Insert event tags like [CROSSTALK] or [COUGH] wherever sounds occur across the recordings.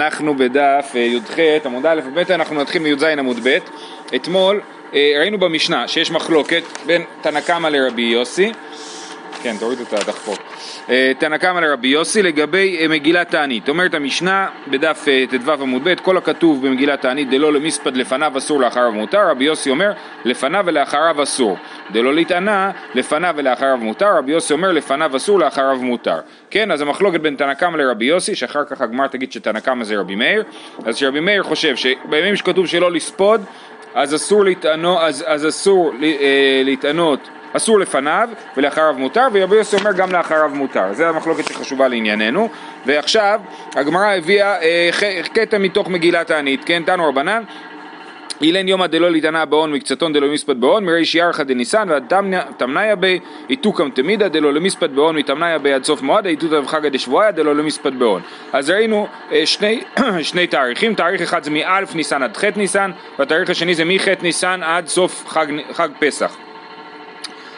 אנחנו בדף אה, י"ח עמוד א' וב', אנחנו נתחיל מי"ז עמוד ב'. אתמול אה, ראינו במשנה שיש מחלוקת בין תנא קמא לרבי יוסי, כן תורידו את הדחפור, אה, תנא קמא לרבי יוסי לגבי מגילת תענית. אומרת המשנה בדף ט"ו עמוד ב', כל הכתוב במגילת תענית דלא למספד לפניו אסור לאחריו מותר, רבי יוסי אומר לפניו ולאחריו אסור. דלא להתענה לפניו ולאחריו מותר, רבי יוסי אומר לפניו אסור לאחריו מותר. כן, אז המחלוקת בין תנא קמא לרבי יוסי, שאחר כך הגמר תגיד שתנא קמא זה רבי מאיר, אז שרבי מאיר חושב שבימים שכתוב שלא לספוד, אז אסור להתענות, אז, אז אסור אה, להתענות אסור לפניו ולאחריו מותר, ורבי יוסי אומר גם לאחריו מותר. זו המחלוקת שחשובה לענייננו. ועכשיו הגמרא הביאה אה, קטע מתוך מגילת תענית, כן, תנו רבנן, אילן יומא דלא להתענה בהון מקצתון דלא למספד בהון מרי שיערכא דניסן ועד תמניה בי איתוקם תמידה דלא למספד בהון מתמניה בי עד סוף מועד איתותא וחגא דשבועיה דלא למספד בהון. אז ראינו אה, שני, [CLEARS THROAT] שני תאריכים תאריך אחד זה מא' ניסן עד ח' ניסן והתאריך השני זה מח' ניסן עד סוף חג, חג פסח.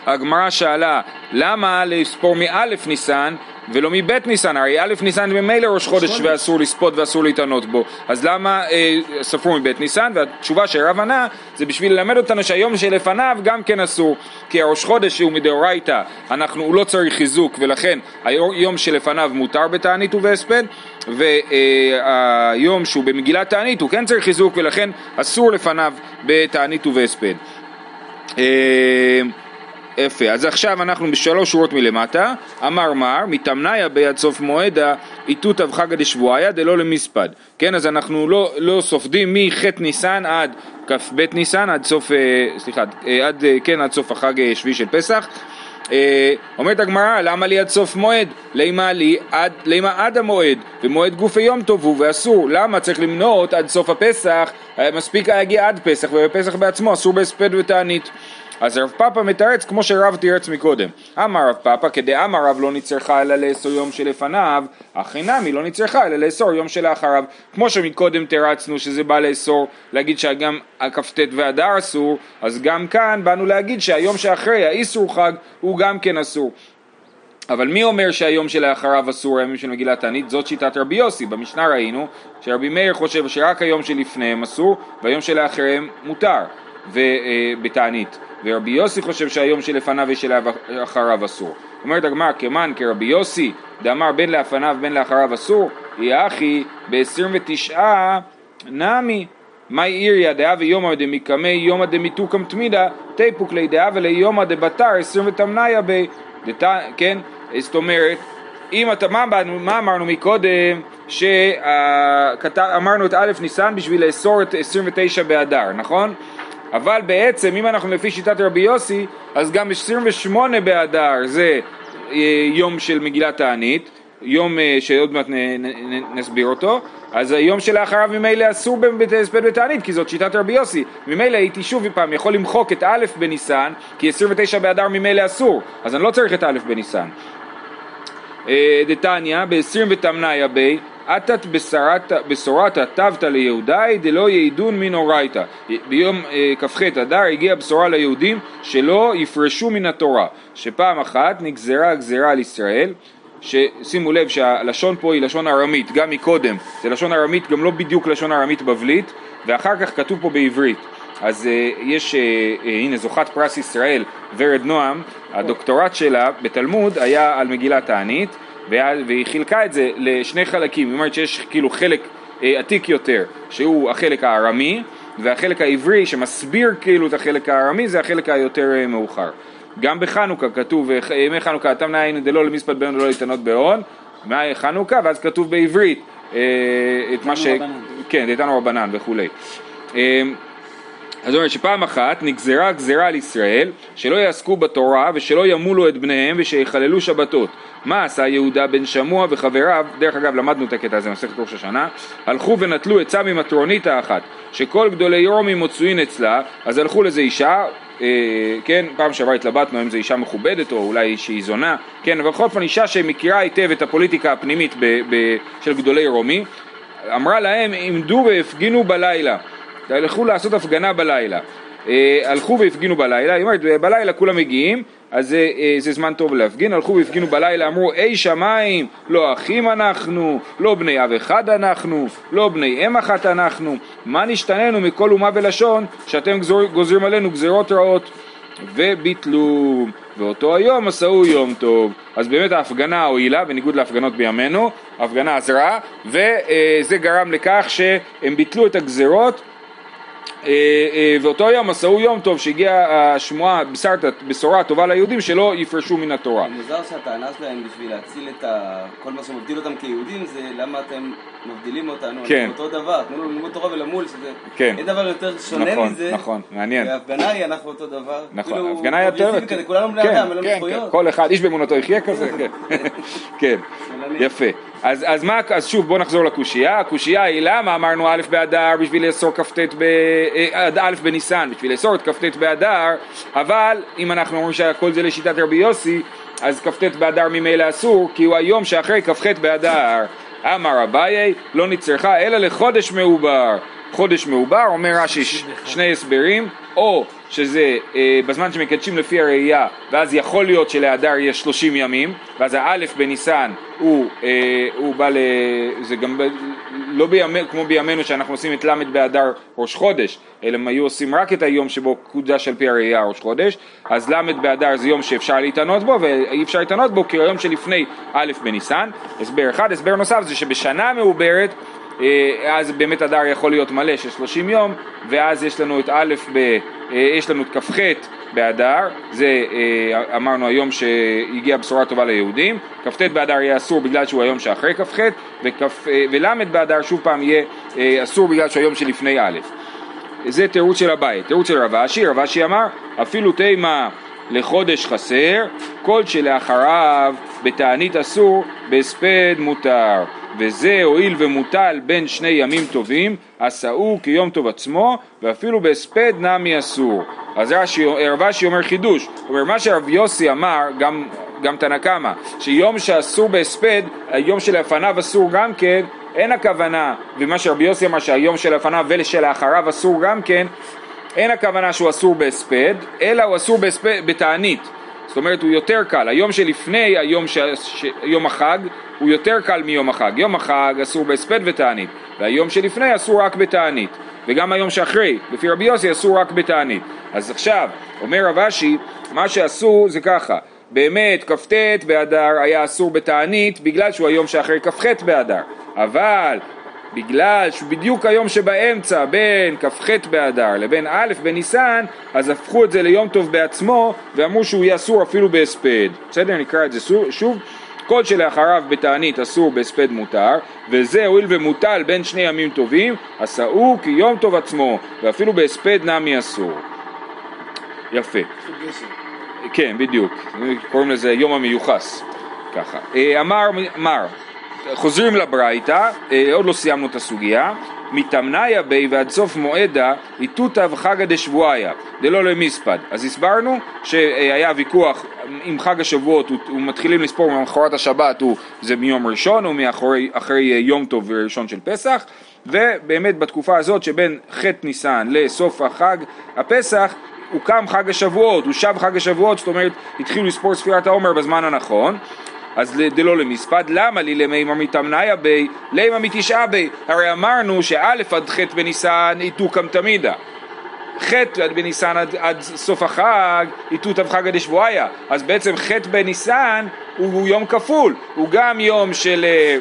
הגמרא שאלה למה לספור מא' ניסן ולא מבית ניסן, הרי א' ניסן ממילא ראש חודש ואסור לספות ואסור להתענות בו, אז למה אה, ספרו מבית ניסן? והתשובה שהרב ענה זה בשביל ללמד אותנו שהיום שלפניו גם כן אסור, כי הראש חודש הוא מדאורייתא, אנחנו, הוא לא צריך חיזוק ולכן היום שלפניו מותר בתענית ובהספד והיום שהוא במגילת תענית הוא כן צריך חיזוק ולכן אסור לפניו בתענית ובהספד. יפה, אז עכשיו אנחנו בשלוש שורות מלמטה, אמר מר, מתמניה ביד סוף מועדה, איתותא וחגא דשבועיה דלא למספד, כן, אז אנחנו לא, לא סופדים מח' ניסן עד כ"ב ניסן, עד סוף, אה, סליחה, אה, עד, אה, כן, עד סוף החג שביעי של פסח, אומרת הגמרא, למה לי עד סוף מועד? לימה לי עד, לימה עד המועד, ומועד גופי יום טוב הוא ואסור, למה צריך למנות עד סוף הפסח, מספיק להגיע עד פסח, ובפסח בעצמו אסור בהספד ותענית. אז רב פאפא מתרץ כמו שרב תירץ מקודם. אמר רב פאפא כדאמר רב לא נצרכה אלא לאסור יום שלפניו, אך אינמי לא נצרכה אלא לאסור יום שלאחריו. כמו שמקודם תרצנו שזה בא לאסור, להגיד שגם הכ"ט ואדר אסור, אז גם כאן באנו להגיד שהיום שאחרי האיסור חג הוא גם כן אסור. אבל מי אומר שהיום שלאחריו אסור הימים של מגילת תענית? זאת שיטת רבי יוסי. במשנה ראינו שרבי מאיר חושב שרק היום שלפניהם אסור והיום שלאחריהם מותר בתענית. ורבי יוסי חושב שהיום שלפניו ושלאחריו אסור. אומרת הגמרא, כמן כרבי יוסי, דאמר בין לפניו בין לאחריו אסור, יהיה אחי ב-29 נמי. מאי עיריה דאה ויומא דמיקמי יומא דמיתוקם תמידה, תיפוק לי דאה וליומא דבתר עשרים ותמניה ב... כן? זאת אומרת, אם אתה, מה, מה אמרנו מקודם? שאמרנו את א' ניסן בשביל לאסור את 29 באדר, נכון? אבל בעצם אם אנחנו לפי שיטת רבי יוסי, אז גם 28 באדר זה אה, יום של מגילת תענית, יום אה, שעוד מעט נסביר אותו, אז היום שלאחריו ממילא אסור בהספד בתענית, כי זאת שיטת רבי יוסי. ממילא הייתי שוב פעם יכול למחוק את א' בניסן, כי 29 באדר ממילא אסור, אז אני לא צריך את א' בניסן. אה, דתניא, ב-20 ותמניה בי, אתת בשורתא תבתא ליהודאי דלא יעידון מנורייתא. ביום אה, כ"ח אדר הגיעה בשורה ליהודים שלא יפרשו מן התורה, שפעם אחת נגזרה גזרה על ישראל ששימו לב שהלשון פה היא לשון ארמית, גם מקודם, זה לשון ארמית, גם לא בדיוק לשון ארמית בבלית, ואחר כך כתוב פה בעברית. אז uh, יש, uh, uh, הנה זוכת פרס ישראל, ורד נועם, הדוקטורט שלה בתלמוד היה על מגילת תענית, והיא חילקה את זה לשני חלקים, היא אומרת שיש כאילו חלק אה, עתיק יותר, שהוא החלק הארמי, והחלק העברי שמסביר כאילו את החלק הארמי זה החלק היותר אה, מאוחר. גם בחנוכה כתוב, אה, ימי חנוכה, תמנה עין דלא למספד בהון ולא להתענות בהון, מה חנוכה, ואז כתוב בעברית את מה ש... כן, דתנו רבנן וכולי. אז אומרת שפעם אחת נגזרה גזרה על ישראל שלא יעסקו בתורה ושלא ימולו את בניהם ושיחללו שבתות. מה עשה יהודה בן שמוע וחבריו, דרך אגב למדנו את הקטע הזה במסכת ראש השנה, הלכו ונטלו עצה ממטרונית האחת, שכל גדולי יורמים מצוין אצלה, אז הלכו לזה אישה, אה, כן, פעם שעברה התלבטנו אם זו אישה מכובדת או אולי שהיא זונה, כן, אבל בכל אופן אישה שמכירה היטב את הפוליטיקה הפנימית ב, ב, של גדולי רומי, אמרה להם עמדו והפגינו בלילה הלכו לעשות הפגנה בלילה. אה, הלכו והפגינו בלילה, היא אומרת, בלילה כולם מגיעים, אז זה, אה, זה זמן טוב להפגין, הלכו והפגינו בלילה, אמרו אי שמיים, לא אחים אנחנו, לא בני אב אחד אנחנו, לא בני אם אחת אנחנו, מה נשתננו מכל אומה ולשון שאתם גזור, גוזרים עלינו גזירות רעות? וביטלו, ואותו היום עשהו יום טוב. אז באמת ההפגנה הועילה, בניגוד להפגנות בימינו, ההפגנה עזרה, וזה גרם לכך שהם ביטלו את הגזירות אה, אה, ואותו יום עשהו יום טוב שהגיעה השמועה, בשורה הטובה ליהודים שלא יפרשו מן התורה. מוזר שהטענה שלהם בשביל להציל את ה... כל מה שמבדיל אותם כיהודים זה למה אתם מבדילים אותנו, כן. אותו דבר, תנו לנו ללמוד תורה ולמול, שזה... כן. אין דבר יותר שונה נכון, מזה. נכון, מעניין. וההפגנה היא אנחנו אותו דבר. נכון, ההפגנה היא יותר... כולנו בני אדם, אין לנו זכויות. כל אחד, איש באמונתו יחיה כזה, [LAUGHS] כן. [LAUGHS] כן, יפה. אז, אז, מה, אז שוב בואו נחזור לקושייה, הקושייה היא למה אמרנו א' באדר בשביל לאסור כ"ט ב... אה, א' בניסן בשביל לאסור את כ"ט באדר, אבל אם אנחנו אומרים שהכל זה לשיטת רבי יוסי, אז כ"ט באדר ממילא אסור, כי הוא היום שאחרי כ"ח באדר. אמר אביי לא נצרכה אלא לחודש מעובר. חודש מעובר אומר רש"י שני הסברים, או שזה אה, בזמן שמקדשים לפי הראייה, ואז יכול להיות שלהדר יש 30 ימים, ואז האלף בניסן הוא, אה, הוא בא ל... זה גם ב, לא בימי, כמו בימינו שאנחנו עושים את ל' באדר ראש חודש, אלא הם היו עושים רק את היום שבו קודש על פי הראייה ראש חודש, אז ל' באדר זה יום שאפשר להתענות בו, ואי אפשר להתענות בו כי היום שלפני א' בניסן. הסבר אחד, הסבר נוסף זה שבשנה מעוברת אז באמת אדר יכול להיות מלא של 30 יום, ואז יש לנו את א' ב... אה, יש לנו את כ"ח באדר, זה אה, אמרנו היום שהגיעה בשורה טובה ליהודים, כ"ט באדר יהיה אסור בגלל שהוא היום שאחרי כ"ח, ול' באדר שוב פעם יהיה אסור בגלל שהוא היום שלפני א'. זה תירוץ של הבית. תירוץ של רב אשי, רב אשי אמר אפילו תימה לחודש חסר, כל שלאחריו בתענית אסור, בהספד מותר. וזה הואיל ומוטל בין שני ימים טובים, עשאו כיום טוב עצמו, ואפילו בהספד נמי אסור. אז רב אשי אומר חידוש, הוא אומר מה שרב יוסי אמר, גם, גם תנא קמא, שיום שאסור בהספד, היום שלפניו אסור גם כן, אין הכוונה, ומה שרבי יוסי אמר שהיום שלפניו ושלאחריו אסור גם כן, אין הכוונה שהוא אסור בהספד, אלא הוא אסור בהספד, בתענית. זאת אומרת הוא יותר קל, היום שלפני היום ש... ש... יום החג הוא יותר קל מיום החג, יום החג אסור בהספד ותענית, והיום שלפני אסור רק בתענית, וגם היום שאחרי, לפי רבי יוסי אסור רק בתענית. אז עכשיו, אומר רב אשי, מה שעשו זה ככה, באמת כ"ט באדר היה אסור בתענית בגלל שהוא היום שאחרי כ"ח באדר, אבל בגלל שבדיוק היום שבאמצע בין כ"ח באדר לבין א' בניסן אז הפכו את זה ליום טוב בעצמו ואמרו שהוא יהיה אסור אפילו בהספד. בסדר? נקרא את זה שוב. כל שלאחריו בתענית אסור בהספד מותר וזה הואיל ומוטל בין שני ימים טובים עשאו כיום טוב עצמו ואפילו בהספד נמי אסור. יפה. כן בדיוק. קוראים לזה יום המיוחס. ככה. אה, אמר מר חוזרים לברייתא, אה, עוד לא סיימנו את הסוגיה, מתמניה בי ועד סוף מועדה איתותא וחגא דשבועיה, דלא למספד. אז הסברנו שהיה ויכוח עם חג השבועות, ומתחילים לספור ממחרת השבת, הוא, זה מיום ראשון או מאחרי יום טוב ראשון של פסח, ובאמת בתקופה הזאת שבין ח' ניסן לסוף החג הפסח הוקם חג השבועות, הוא שב חג השבועות, זאת אומרת התחילו לספור ספירת העומר בזמן הנכון אז דלא למספד, למה לי למימר מתמניה בי, לימה מתשעה בי, הרי אמרנו שא' עד ח' בניסן איתוקם תמידה, ח' בניסן עד, עד סוף החג איתותא וחגא דשבועיה, אז בעצם ח' בניסן הוא, הוא יום כפול, הוא גם יום של... אה,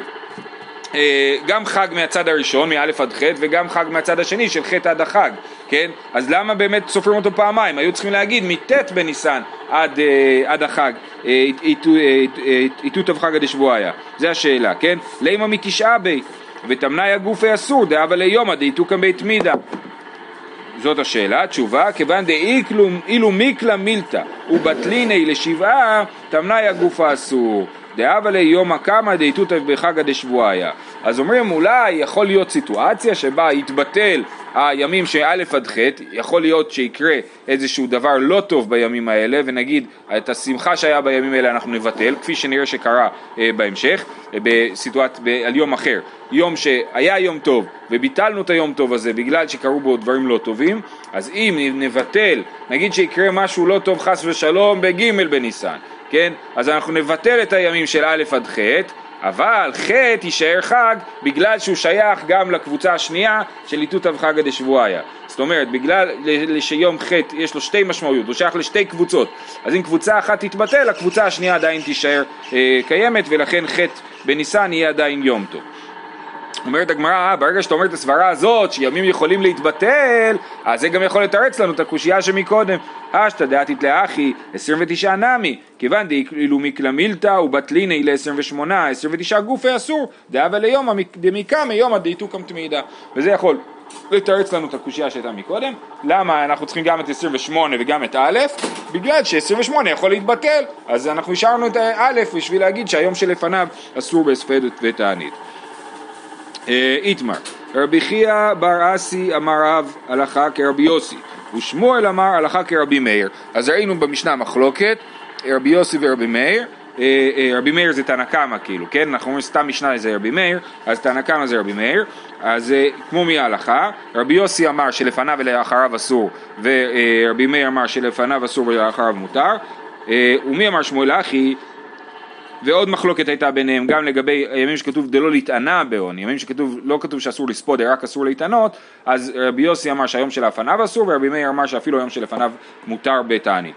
אה, גם חג מהצד הראשון, מא' עד ח', וגם חג מהצד השני, של ח' עד החג, כן? אז למה באמת סופרים אותו פעמיים? היו צריכים להגיד מט' בניסן עד, אה, עד החג, איתות חגא דשבועיה. זה השאלה, כן? לימה מתשעה בי, ותמנאי הגופי אסור, דאבה ליומא דאיתוקא בית מידה. זאת השאלה, תשובה, כיוון דאילו מיקלה מילתא ובטליני לשבעה, תמנאי הגופה אסור. דאבה לי יומא קמא דאיתותא בחגא דשבועיה. אז אומרים אולי יכול להיות סיטואציה שבה יתבטל הימים שא' עד ח', יכול להיות שיקרה איזשהו דבר לא טוב בימים האלה ונגיד את השמחה שהיה בימים האלה אנחנו נבטל, כפי שנראה שקרה אה, בהמשך, אה, בסיטואצ... ב... על יום אחר, יום שהיה יום טוב וביטלנו את היום טוב הזה בגלל שקרו בו דברים לא טובים, אז אם נבטל, נגיד שיקרה משהו לא טוב חס ושלום בג' בניסן, כן? אז אנחנו נבטל את הימים של א' עד ח', אבל ח' יישאר חג בגלל שהוא שייך גם לקבוצה השנייה של איתות אבחגא דשבועיה. זאת אומרת, בגלל שיום ח' יש לו שתי משמעויות, הוא שייך לשתי קבוצות. אז אם קבוצה אחת תתבטל, הקבוצה השנייה עדיין תישאר אה, קיימת, ולכן ח' בניסן יהיה עדיין יום טוב. אומרת הגמרא, ברגע שאתה אומר את הסברה הזאת, שימים יכולים להתבטל, אז זה גם יכול לתרץ לנו את הקושייה שמקודם. אשתא דעתית לאחי, 29 נמי, כיוון דאילו מקלמילתא ובטליני ל-28, 29 גופי אסור, דאבה ליומא דמיקא מיומא דאיתוקם תמידה. וזה יכול לתרץ לנו את הקושייה שהייתה מקודם. למה אנחנו צריכים גם את 28 וגם את א'? בגלל ש-28 יכול להתבטל, אז אנחנו השארנו את א' בשביל להגיד שהיום שלפניו אסור בהספדת ותענית. אה, איתמר, רבי חייא בר אסי אמר רב הלכה כרבי יוסי ושמואל אמר הלכה כרבי מאיר אז ראינו במשנה מחלוקת רבי יוסי ורבי מאיר אה, אה, רבי מאיר זה תנא קמא כאילו, כן? אנחנו אומרים סתם משנה זה רבי מאיר, אז תנא קמא זה רבי מאיר, אז כמו מי ההלכה, רבי יוסי אמר שלפניו ולאחריו אסור, ורבי מאיר אמר שלפניו אסור ולאחריו מותר, ומי אמר שמואל אחי? ועוד מחלוקת הייתה ביניהם גם לגבי הימים שכתוב דלא להתענה בהון, ימים שכתוב, לא כתוב שאסור לספוד, רק אסור להתענות, אז רבי יוסי אמר שהיום שלפניו אסור, ורבי מאיר אמר שאפילו היום שלפניו מותר בתענית.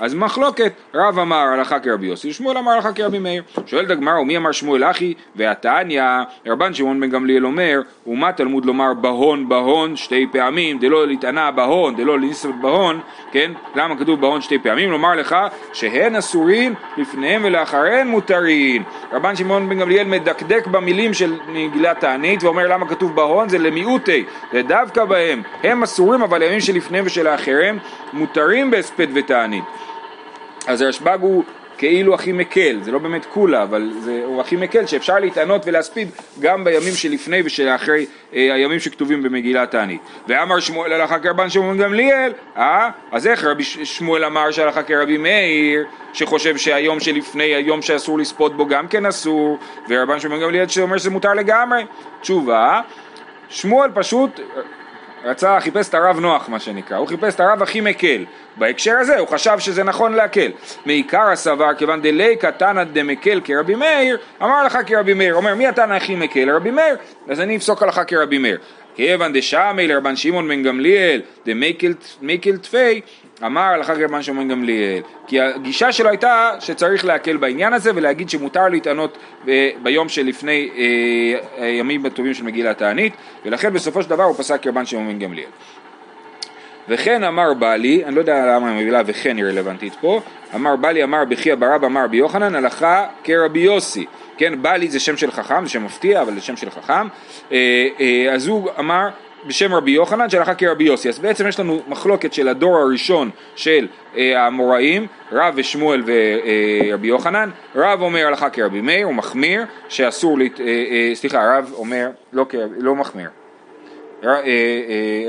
אז מחלוקת, רב אמר הלכה כרבי יוסי, שמואל אמר הלכה כרבי מאיר. שואלת הגמרא, ומי אמר שמואל הכי? והתניא, רבן שמעון בן גמליאל אומר, ומה תלמוד לומר בהון בהון שתי פעמים, דלא להתענה בהון, דלא למספד בהון, כן? למה כתוב בהון שתי פעמים? לומר לך שהן אסורים, לפניהם ולאחריהם מותרים. רבן שמעון בן גמליאל מדקדק במילים של מגילת תענית, ואומר למה כתוב בהון? זה למיעוטי, זה דווקא בהם. הם אסורים, אבל הימים שלפניהם ושלאחריהם מותרים בהספד ותענית. אז הרשב"ג הוא כאילו הכי מקל, זה לא באמת כולה, אבל זה, הוא הכי מקל שאפשר להתענות ולהספיד גם בימים שלפני ושלאחרי אה, הימים שכתובים במגילת תענית. ואמר שמואל הלכה כרבן שמעון גמליאל, אה? אז איך רבי שמואל אמר שהלכה כרבי מאיר, שחושב שהיום שלפני היום שאסור לספוד בו גם כן אסור, ורבן שמעון גמליאל שאומר שזה מותר לגמרי. תשובה, שמואל פשוט רצה, חיפש את הרב נוח מה שנקרא, הוא חיפש את הרב הכי מקל. בהקשר הזה הוא חשב שזה נכון להקל. מעיקר הסבר, כיוון דלי קטנא דמקל כרבי מאיר, אמר לך כרבי מאיר, אומר מי התנא הכי מקל? רבי מאיר, אז אני אפסוק הלכה כרבי מאיר. כיוון דשמי לרבן שמעון בן גמליאל דמקל תפי אמר הלכה כרבן שמעון גמליאל כי הגישה שלו הייתה שצריך להקל בעניין הזה ולהגיד שמותר להתענות ביום שלפני אה, הימים הטובים של מגילת הענית ולכן בסופו של דבר הוא פסק כרבן שמעון בן גמליאל. וכן אמר בלי, אני לא יודע למה המילה וכן היא רלוונטית פה, אמר בלי אמר בחייא ברב אמר ביוחנן הלכה כרבי יוסי, כן בלי זה שם של חכם, זה שם מפתיע אבל זה שם של חכם, אה, אה, אז הוא אמר בשם רבי יוחנן שהלכה כרבי יוסי, אז בעצם יש לנו מחלוקת של הדור הראשון של אה, המוראים, רב ושמואל ורבי יוחנן, רב אומר הלכה כרבי מאיר, הוא מחמיר שאסור, לת... סליחה רב אומר לא, לא מחמיר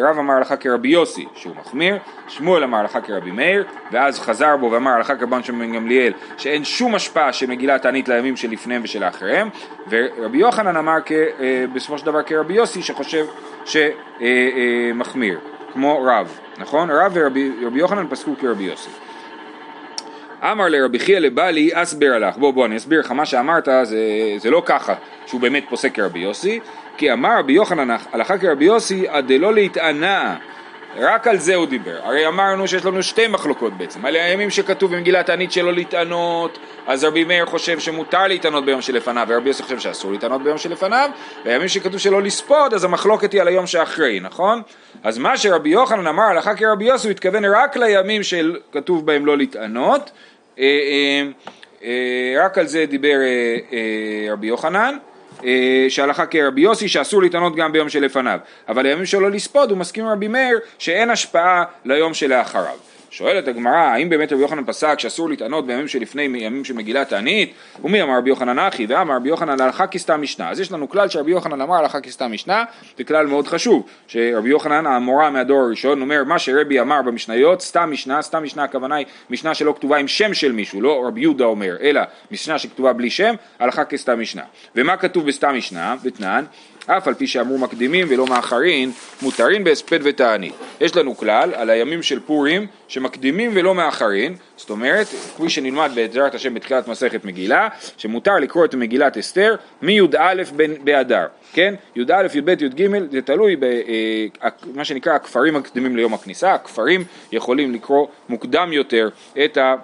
רב אמר הלכה כרבי יוסי שהוא מחמיר, שמואל אמר הלכה כרבי מאיר ואז חזר בו ואמר הלכה כרבן בן גמליאל שאין שום השפעה של מגילת תענית לימים שלפניהם ושלאחריהם ורבי יוחנן אמר אה, בסופו של דבר כרבי יוסי שחושב שמחמיר כמו רב, נכון? רב ורבי יוחנן פסקו כרבי יוסי. אמר לרבי חייא לבלי אסבר עלך בוא בוא אני אסביר לך. מה שאמרת זה, זה לא ככה שהוא באמת פוסק כרבי יוסי כי אמר רבי יוחנן הלכה כרבי יוסי עד דלא להתענה רק על זה הוא דיבר. הרי אמרנו שיש לנו שתי מחלוקות בעצם. על הימים שכתוב במגילת תענית שלא להתענות, אז רבי מאיר חושב שמותר להתענות ביום שלפניו, ורבי יוסי חושב שאסור להתענות ביום שלפניו, והימים שכתוב שלא לספוד, אז המחלוקת היא על היום שאחרי, נכון? אז מה שרבי יוחנן אמר הלכה כרבי יוסי, הוא התכוון רק לימים שכתוב בהם לא להתענות, אה, אה, אה, רק על זה דיבר רבי יוחנן. אה, שהלכה כרבי יוסי שאסור להתענות גם ביום שלפניו. אבל הימים שלו לספוד הוא מסכים עם רבי מאיר שאין השפעה ליום שלאחריו שואלת הגמרא, האם באמת רבי יוחנן פסק שאסור לטענות בימים שלפני ימים של מגילת תענית? ומי אמר רבי יוחנן אחי? ואמר רבי יוחנן הלכה כסתם משנה. אז יש לנו כלל שרבי יוחנן אמר הלכה כסתם משנה, זה כלל מאוד חשוב, שרבי יוחנן המורה מהדור הראשון אומר מה שרבי אמר במשניות, סתם משנה, סתם משנה הכוונה היא משנה שלא כתובה עם שם של מישהו, לא רבי יהודה אומר, אלא משנה שכתובה בלי שם, הלכה כסתם משנה. ומה כתוב בסתם משנה? בתנן אף על פי שאמרו מקדימים ולא מאחרין, מותרין בהספד ותענית. יש לנו כלל על הימים של פורים שמקדימים ולא מאחרין, זאת אומרת, כפי שנלמד בעזרת השם בתחילת מסכת מגילה, שמותר לקרוא את מגילת אסתר מי"א באדר, כן? י"א, י"ב, י"ג, זה תלוי במה אה, שנקרא הכפרים הקדימים ליום הכניסה, הכפרים יכולים לקרוא מוקדם יותר את ה...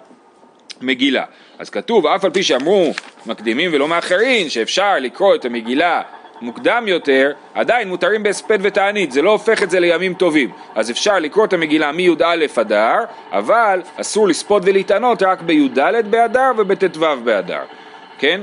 מגילה. אז כתוב, אף על פי שאמרו מקדימים ולא מאחרים, שאפשר לקרוא את המגילה מוקדם יותר, עדיין מותרים בהספד ותענית, זה לא הופך את זה לימים טובים. אז אפשר לקרוא את המגילה מי"א אדר, אבל אסור לספוד ולהתענות רק בי"ד באדר ובט"ו באדר, כן?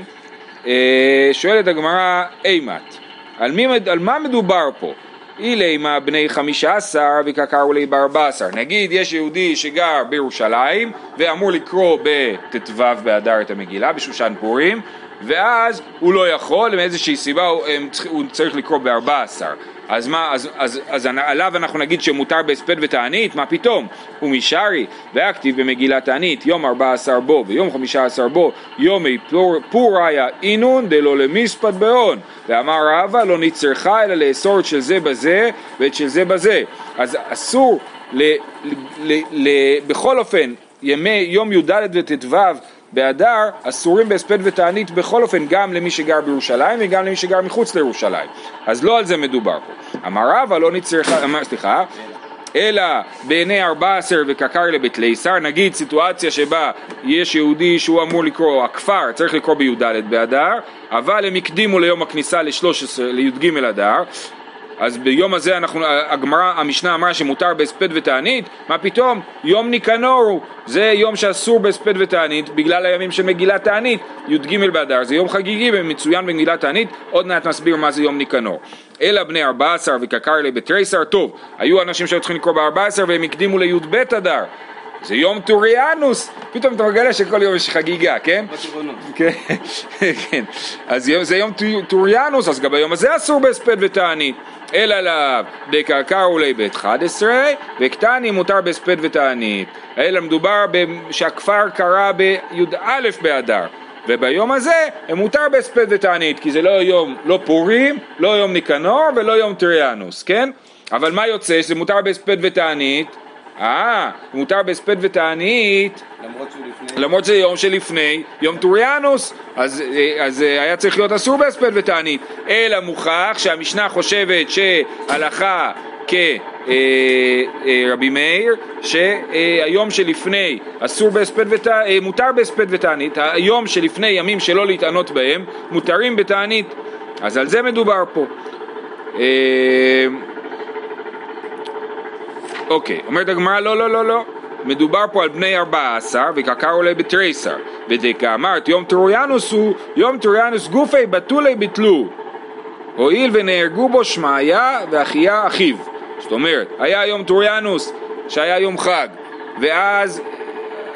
אה, שואלת הגמרא אימת, על, על מה מדובר פה? אילימה בני חמישה עשר וקקרו לי בארבע עשר. נגיד יש יהודי שגר בירושלים ואמור לקרוא בט"ו באדר את המגילה בשושן פורים ואז הוא לא יכול, מאיזושהי סיבה הוא, הוא צריך לקרוא בארבע עשר. אז מה, אז, אז, אז עליו אנחנו נגיד שמותר בהספד ותענית? מה פתאום? הוא משארי, והכתיב במגילת תענית, יום ארבע עשר בו ויום חמישה עשר בו, יומי פור, פוריה אינון דלא למספד בהון. ואמר רבא לא נצרכה אלא לאסור את של זה בזה ואת של זה בזה. אז אסור, ל, ל, ל, ל, בכל אופן, ימי יום י"ד וט"ו באדר אסורים בהספד ותענית בכל אופן גם למי שגר בירושלים וגם למי שגר מחוץ לירושלים. אז לא על זה מדובר פה. אמר רבא לא נצטרך, סליחה אלא בעיני ארבע עשר וקקר לבית ליסר, נגיד סיטואציה שבה יש יהודי שהוא אמור לקרוא, הכפר צריך לקרוא בי"ד באדר, אבל הם הקדימו ליום הכניסה לשלוש עשרה, לי"ג אדר, אז ביום הזה אנחנו, הגמרא, המשנה אמרה שמותר בהספד ותענית, מה פתאום? יום ניקנור הוא, זה יום שאסור בהספד ותענית בגלל הימים של מגילת תענית, י"ג באדר, זה יום חגיגי ומצוין במגילת תענית, עוד מעט נסביר מה זה יום ניקנור. אלא בני ארביסר וקא קרי ליה בתריסר, טוב, היו אנשים שהיו צריכים לקרוא בארבע עשר והם הקדימו לי"ב אדר, זה יום טוריאנוס, פתאום אתה מגלה שכל יום יש חגיגה, כן? כן, [LAUGHS] כן, אז זה יום טוריאנוס, אז גם ביום הזה אסור בהספד ותענית. אלא לאו דקא קרו ליה בי"א וקתני מותר בהספד ותענית אלא מדובר שהכפר קרא בי"א באדר וביום הזה מותר בהספד ותענית כי זה לא יום, לא פורים, לא יום ניקנור ולא יום טריאנוס, כן? אבל מה יוצא? שזה מותר בהספד ותענית אה, מותר בהספד ותענית למרות שזה יום שלפני יום טוריאנוס אז, אז היה צריך להיות אסור בהספד ותענית. אלא מוכח שהמשנה חושבת שהלכה כרבי אה, אה, מאיר שהיום שלפני אסור בהספד אה, מותר בהספד ותענית היום שלפני ימים שלא להתענות בהם מותרים בתענית. אז על זה מדובר פה אוקיי, אומרת הגמרא לא לא לא לא. מדובר פה על בני ארבע עשר וקקר עולה בתריסר. ודקאמרת יום טרויאנוס הוא יום טרויאנוס גופי בתולי ביטלו הואיל ונהרגו בו שמעיה ואחיה אחיו. זאת אומרת היה יום טרויאנוס שהיה יום חג. ואז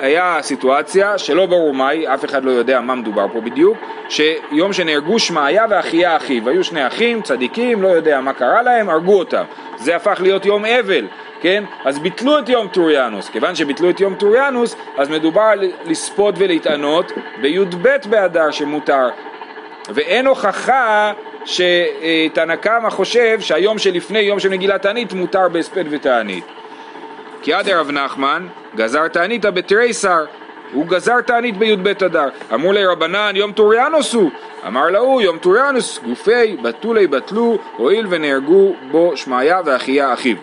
היה סיטואציה שלא ברור מהי, אף אחד לא יודע מה מדובר פה בדיוק, שיום שנהרגו שמעיה ואחיה אחיו, היו שני אחים, צדיקים, לא יודע מה קרה להם, הרגו אותם. זה הפך להיות יום אבל, כן? אז ביטלו את יום טוריאנוס. כיוון שביטלו את יום טוריאנוס, אז מדובר על לספוד ולהתענות בי"ב באדר שמותר. ואין הוכחה שתנא קמא חושב שהיום שלפני יום של מגילת תענית מותר בהספד ותענית. כי הא דרב נחמן גזר תעניתא בתריסר הוא גזר תענית בי"ב אדר. אמרו ליה רבנן יום טוריאנוס הוא. אמר להו יום טוריאנוס גופיה בטולי בטלוהו הואיל ונהרגו בו שמעיה ואחיה אחיו.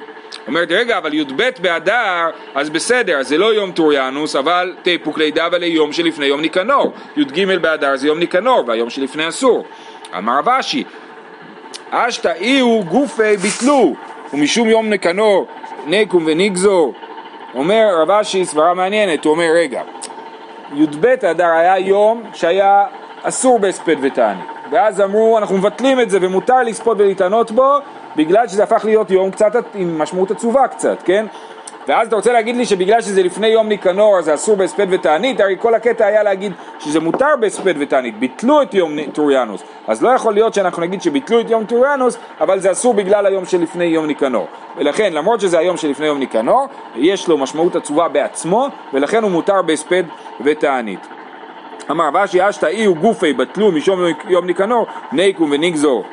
אומרת רגע אבל י"ב באדר אז בסדר זה לא יום טוריאנוס אבל תיפוק ליה דהא אבל יום שלפני יום ניקנור י"ג באדר זה יום ניקנור והיום שלפני אסור אמר רב אשי השתא איהו גופיה בטלוהו ומשום יום ניקנור ניקום ונגזור אומר רב אשי סברה מעניינת הוא אומר רגע י"ב אדר היה יום שהיה אסור בהספד ותענית ואז אמרו אנחנו מבטלים את זה ומותר לספוד ולהתענות בו בגלל שזה הפך להיות יום קצת עם משמעות עצובה קצת, כן? ואז אתה רוצה להגיד לי שבגלל שזה לפני יום ניקנור אז זה אסור בהספד ותענית, הרי כל הקטע היה להגיד שזה מותר בהספד ותענית, ביטלו את יום טוריאנוס, אז לא יכול להיות שאנחנו נגיד שביטלו את יום טוריאנוס, אבל זה אסור בגלל היום שלפני יום ניקנור. ולכן, למרות שזה היום שלפני יום ניקנור, יש לו משמעות עצובה בעצמו, ולכן הוא מותר בהספד ותענית. אמר ואשי אשתא אי וגופי בטלו משום יום ניקנור, ניקום ונגזור.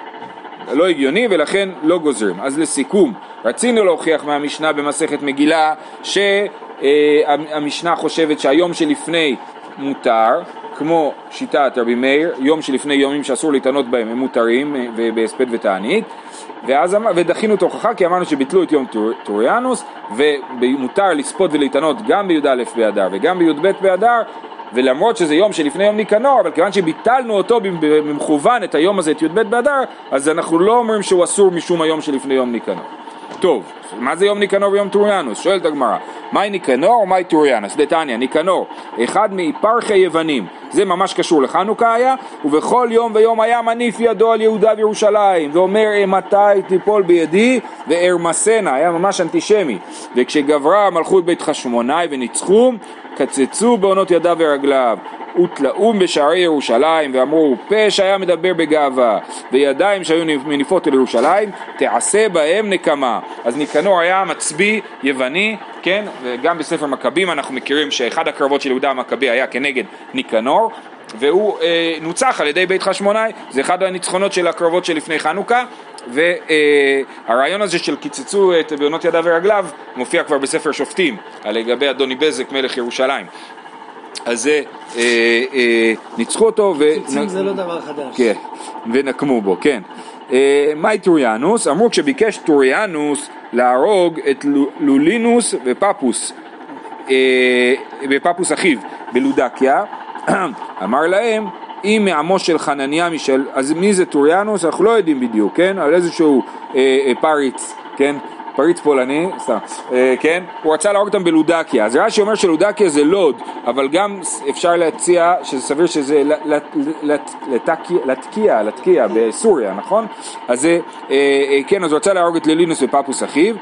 לא הגיוני ולכן לא גוזרים. אז לסיכום, רצינו להוכיח מהמשנה במסכת מגילה שהמשנה חושבת שהיום שלפני מותר, כמו שיטת רבי מאיר, יום שלפני יומים שאסור להתענות בהם הם מותרים בהספד ותענית ואז, ודחינו את ההוכחה כי אמרנו שביטלו את יום טוריאנוס ומותר לספוד ולהתענות גם בי"א באדר וגם בי"ב באדר ולמרות שזה יום שלפני יום ניקנור, אבל כיוון שביטלנו אותו במכוון את היום הזה, את י"ב באדר, אז אנחנו לא אומרים שהוא אסור משום היום שלפני יום ניקנור. טוב, מה זה יום ניקנור ויום טוריאנוס? שואלת הגמרא, מאי ניקנור ומאי טוריאנוס? דתניא, ניקנור, אחד מאיפרכי יוונים, זה ממש קשור לחנוכה היה, ובכל יום ויום היה מניף ידו על יהודה וירושלים, ואומר מתי תיפול בידי וארמסנה, היה ממש אנטישמי, וכשגברה מלכות בית חשמונאי וניצחו, קצצו בעונות ידיו ורגליו, ותלאום בשערי ירושלים, ואמרו פה שהיה מדבר בגאווה, וידיים שהיו מניפות אל ירושלים, תעשה בהם נקמה. אז ניקנור היה מצביא יווני, כן, וגם בספר מכבים אנחנו מכירים שאחד הקרבות של יהודה המכבי היה כנגד ניקנור, והוא אה, נוצח על ידי בית חשמונאי, זה אחד הניצחונות של הקרבות שלפני חנוכה, והרעיון הזה של קיצצו את בהונות ידיו ורגליו מופיע כבר בספר שופטים, לגבי אדוני בזק מלך ירושלים. אז זה, אה, אה, ניצחו אותו ו... קיצוצים זה לא דבר חדש. כן, ונקמו בו, כן. אה, מאי טוריאנוס? אמרו כשביקש טוריאנוס להרוג את לוליינוס ופפוס, אה, ופפוס אחיו בלודקיה, [CLEARS THROAT] אמר להם אם מעמו של חנניה משל, אז מי זה טוריאנוס? אנחנו לא יודעים בדיוק, כן? על איזשהו אה, אה, פריץ, כן? פריץ פולני, סתם, אה, כן? הוא רצה להרוג אותם בלודקיה. אז רש"י אומר שלודקיה זה לוד, אבל גם אפשר להציע שזה סביר שזה לתקיע, לתקיע בסוריה, נכון? אז אה, אה, כן, אז הוא רצה להרוג את ללינוס ופפוס אחיו.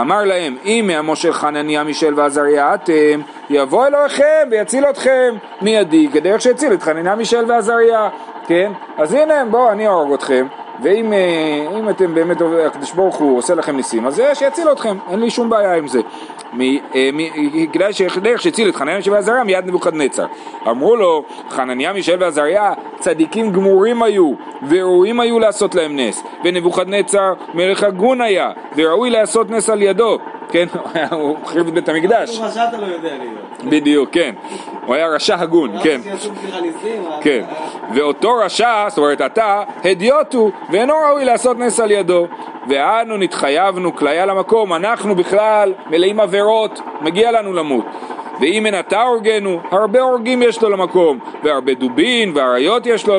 אמר להם, אם מעמו חנניה, מישל ועזריה אתם, יבוא אלוהיכם ויציל אתכם מידי, כדרך שהציל את חנניה, מישל ועזריה, כן? אז הנה, בואו, אני אהרוג אתכם, ואם אה, אתם באמת, הקדוש ברוך הוא עושה לכם ניסים, אז שיציל אתכם, אין לי שום בעיה עם זה. אה, כדאי שדרך שהציל את חנניה מישל ועזריה מיד נבוכדנצר. אמרו לו, חנניה מישל ועזריה צדיקים גמורים היו, וראויים היו לעשות להם נס, ונבוכדנצר מלך הגון היה, וראוי לעשות נס על ידו. כן, [LAUGHS] הוא החריב את בית המקדש. רשע אתה לא יודע להיות. בדיוק, כן. הוא היה רשע הגון, כן. כן. ואותו רשע, זאת אומרת אתה, הדיוטו, ואינו ראוי לעשות נס על ידו. ואנו נתחייבנו כליה למקום, אנחנו בכלל מלאים עבירות, מגיע לנו למות. ואם אין אתה הורגנו, הרבה הורגים יש לו למקום, והרבה דובין ואריות יש לו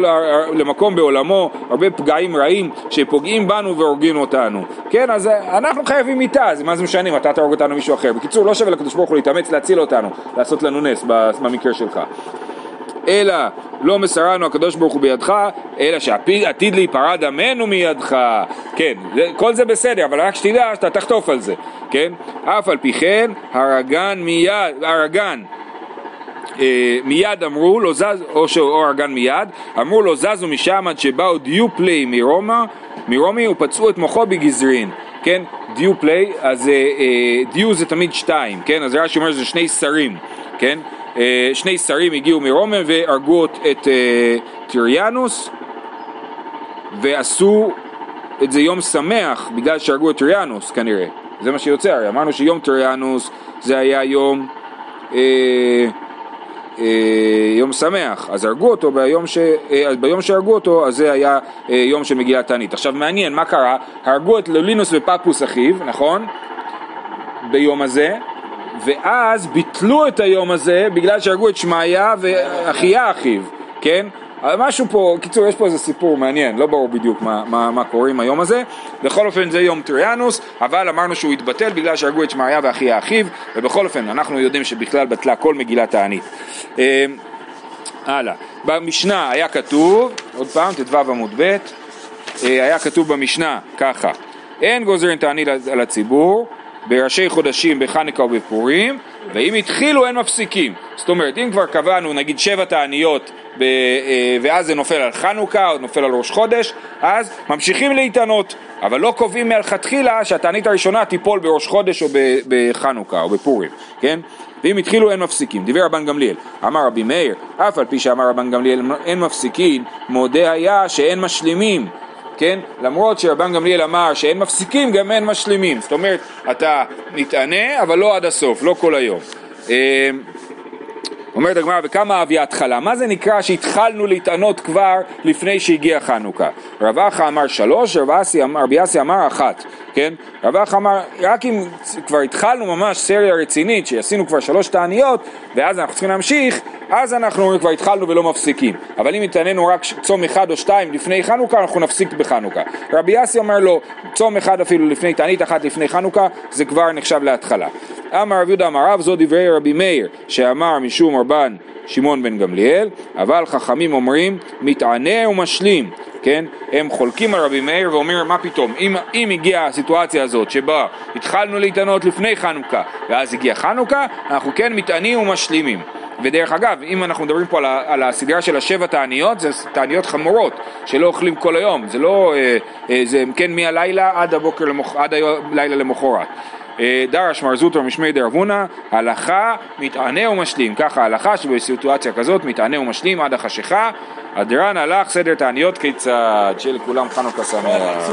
למקום בעולמו, הרבה פגעים רעים שפוגעים בנו והורגים אותנו. כן, אז אנחנו חייבים מיתה, אז מה זה משנה אם אתה תהרוג אותנו מישהו אחר. בקיצור, לא שווה לקדוש ברוך הוא להתאמץ להציל אותנו, לעשות לנו נס במקרה שלך. אלא לא מסרנו הקדוש ברוך הוא בידך, אלא שעתיד להיפרע דמנו מידך. כן, כל זה בסדר, אבל רק שתדע שאתה תחטוף על זה, כן? אף על פי כן, הרגן מיד, הרגן אה, מיד אמרו לו זז, או שהוא הרגן מיד, אמרו לו זזו משם עד שבאו דיו פליי מרומא, מרומי ופצעו את מוחו בגזרין, כן? דיו פליי, אז אה, אה, דיו זה תמיד שתיים, כן? אז רש"י אומר שזה שני שרים, כן? שני שרים הגיעו מרומא והרגו את טיריאנוס ועשו את זה יום שמח בגלל שהרגו את טיריאנוס כנראה, זה מה שיוצא, הרי אמרנו שיום טיריאנוס זה היה יום אה, אה, יום שמח, אז הרגו אותו ביום, ש, אה, ביום שהרגו אותו, אז זה היה אה, יום של מגילת תענית. עכשיו מעניין, מה קרה? הרגו את לולינוס ופפוס אחיו, נכון? ביום הזה, ואז ביטלו את היום הזה בגלל שהרגו את שמעיה ואחיה אחיו, כן? משהו פה, קיצור יש פה איזה סיפור מעניין, לא ברור בדיוק מה, מה, מה קורה עם היום הזה, בכל אופן זה יום טריאנוס, אבל אמרנו שהוא התבטל בגלל שהרגו את שמעיה ואחיה אחיו, ובכל אופן אנחנו יודעים שבכלל בטלה כל מגילת הענית. אה, הלאה, במשנה היה כתוב, עוד פעם, ט"ו עמוד ב', אה, היה כתוב במשנה ככה, אין גוזרין תענית על הציבור, בראשי חודשים בחנוכה ובפורים, ואם התחילו אין מפסיקים. זאת אומרת, אם כבר קבענו נגיד שבע תעניות ב, אה, ואז זה נופל על חנוכה או נופל על ראש חודש, אז ממשיכים להתענות, אבל לא קובעים מלכתחילה שהתענית הראשונה תיפול בראש חודש או בחנוכה או בפורים, כן? ואם התחילו אין מפסיקים. דיבר רבן גמליאל, אמר רבי מאיר, אף על פי שאמר רבן גמליאל אין מפסיקים, מודה היה שאין משלימים. כן? למרות שרבן גמליאל אמר שאין מפסיקים, גם אין משלימים. זאת אומרת, אתה מתענה, אבל לא עד הסוף, לא כל היום. אמ, אומרת הגמרא, וכמה אבי התחלה? מה זה נקרא שהתחלנו להתענות כבר לפני שהגיע חנוכה? רב אחא אמר שלוש, רבי אסי אמר אחת, כן? רב אחא אמר, רק אם כבר התחלנו ממש סריה רצינית, שעשינו כבר שלוש תעניות, ואז אנחנו צריכים להמשיך, אז אנחנו כבר התחלנו ולא מפסיקים. אבל אם התענינו רק צום אחד או שתיים לפני חנוכה, אנחנו נפסיק בחנוכה. רבי אסי אומר לו, צום אחד אפילו לפני, תענית אחת לפני חנוכה, זה כבר נחשב להתחלה. אמר רב יהודה אמר רב, זו דברי רבי מאיר, שאמר משום רבן שמעון בן גמליאל, אבל חכמים אומרים, מתענה ומשלים. כן? הם חולקים על רבי מאיר ואומר מה פתאום, אם, אם הגיעה הסיטואציה הזאת שבה התחלנו להתענות לפני חנוכה ואז הגיע חנוכה, אנחנו כן מתענים ומשלימים. ודרך אגב, אם אנחנו מדברים פה על, על הסדרה של השבע תעניות, זה תעניות חמורות, שלא אוכלים כל היום, זה לא, אה, אה, זה כן מהלילה עד הבוקר, למח, עד הלילה למחרת. אה, דרש מר זוטר משמי דרבונה, הלכה מתענה ומשלים, ככה הלכה שבסיטואציה כזאת מתענה ומשלים עד החשיכה, הדרן הלך סדר תעניות כיצד, שיהיה לכולם חנוכה שמח.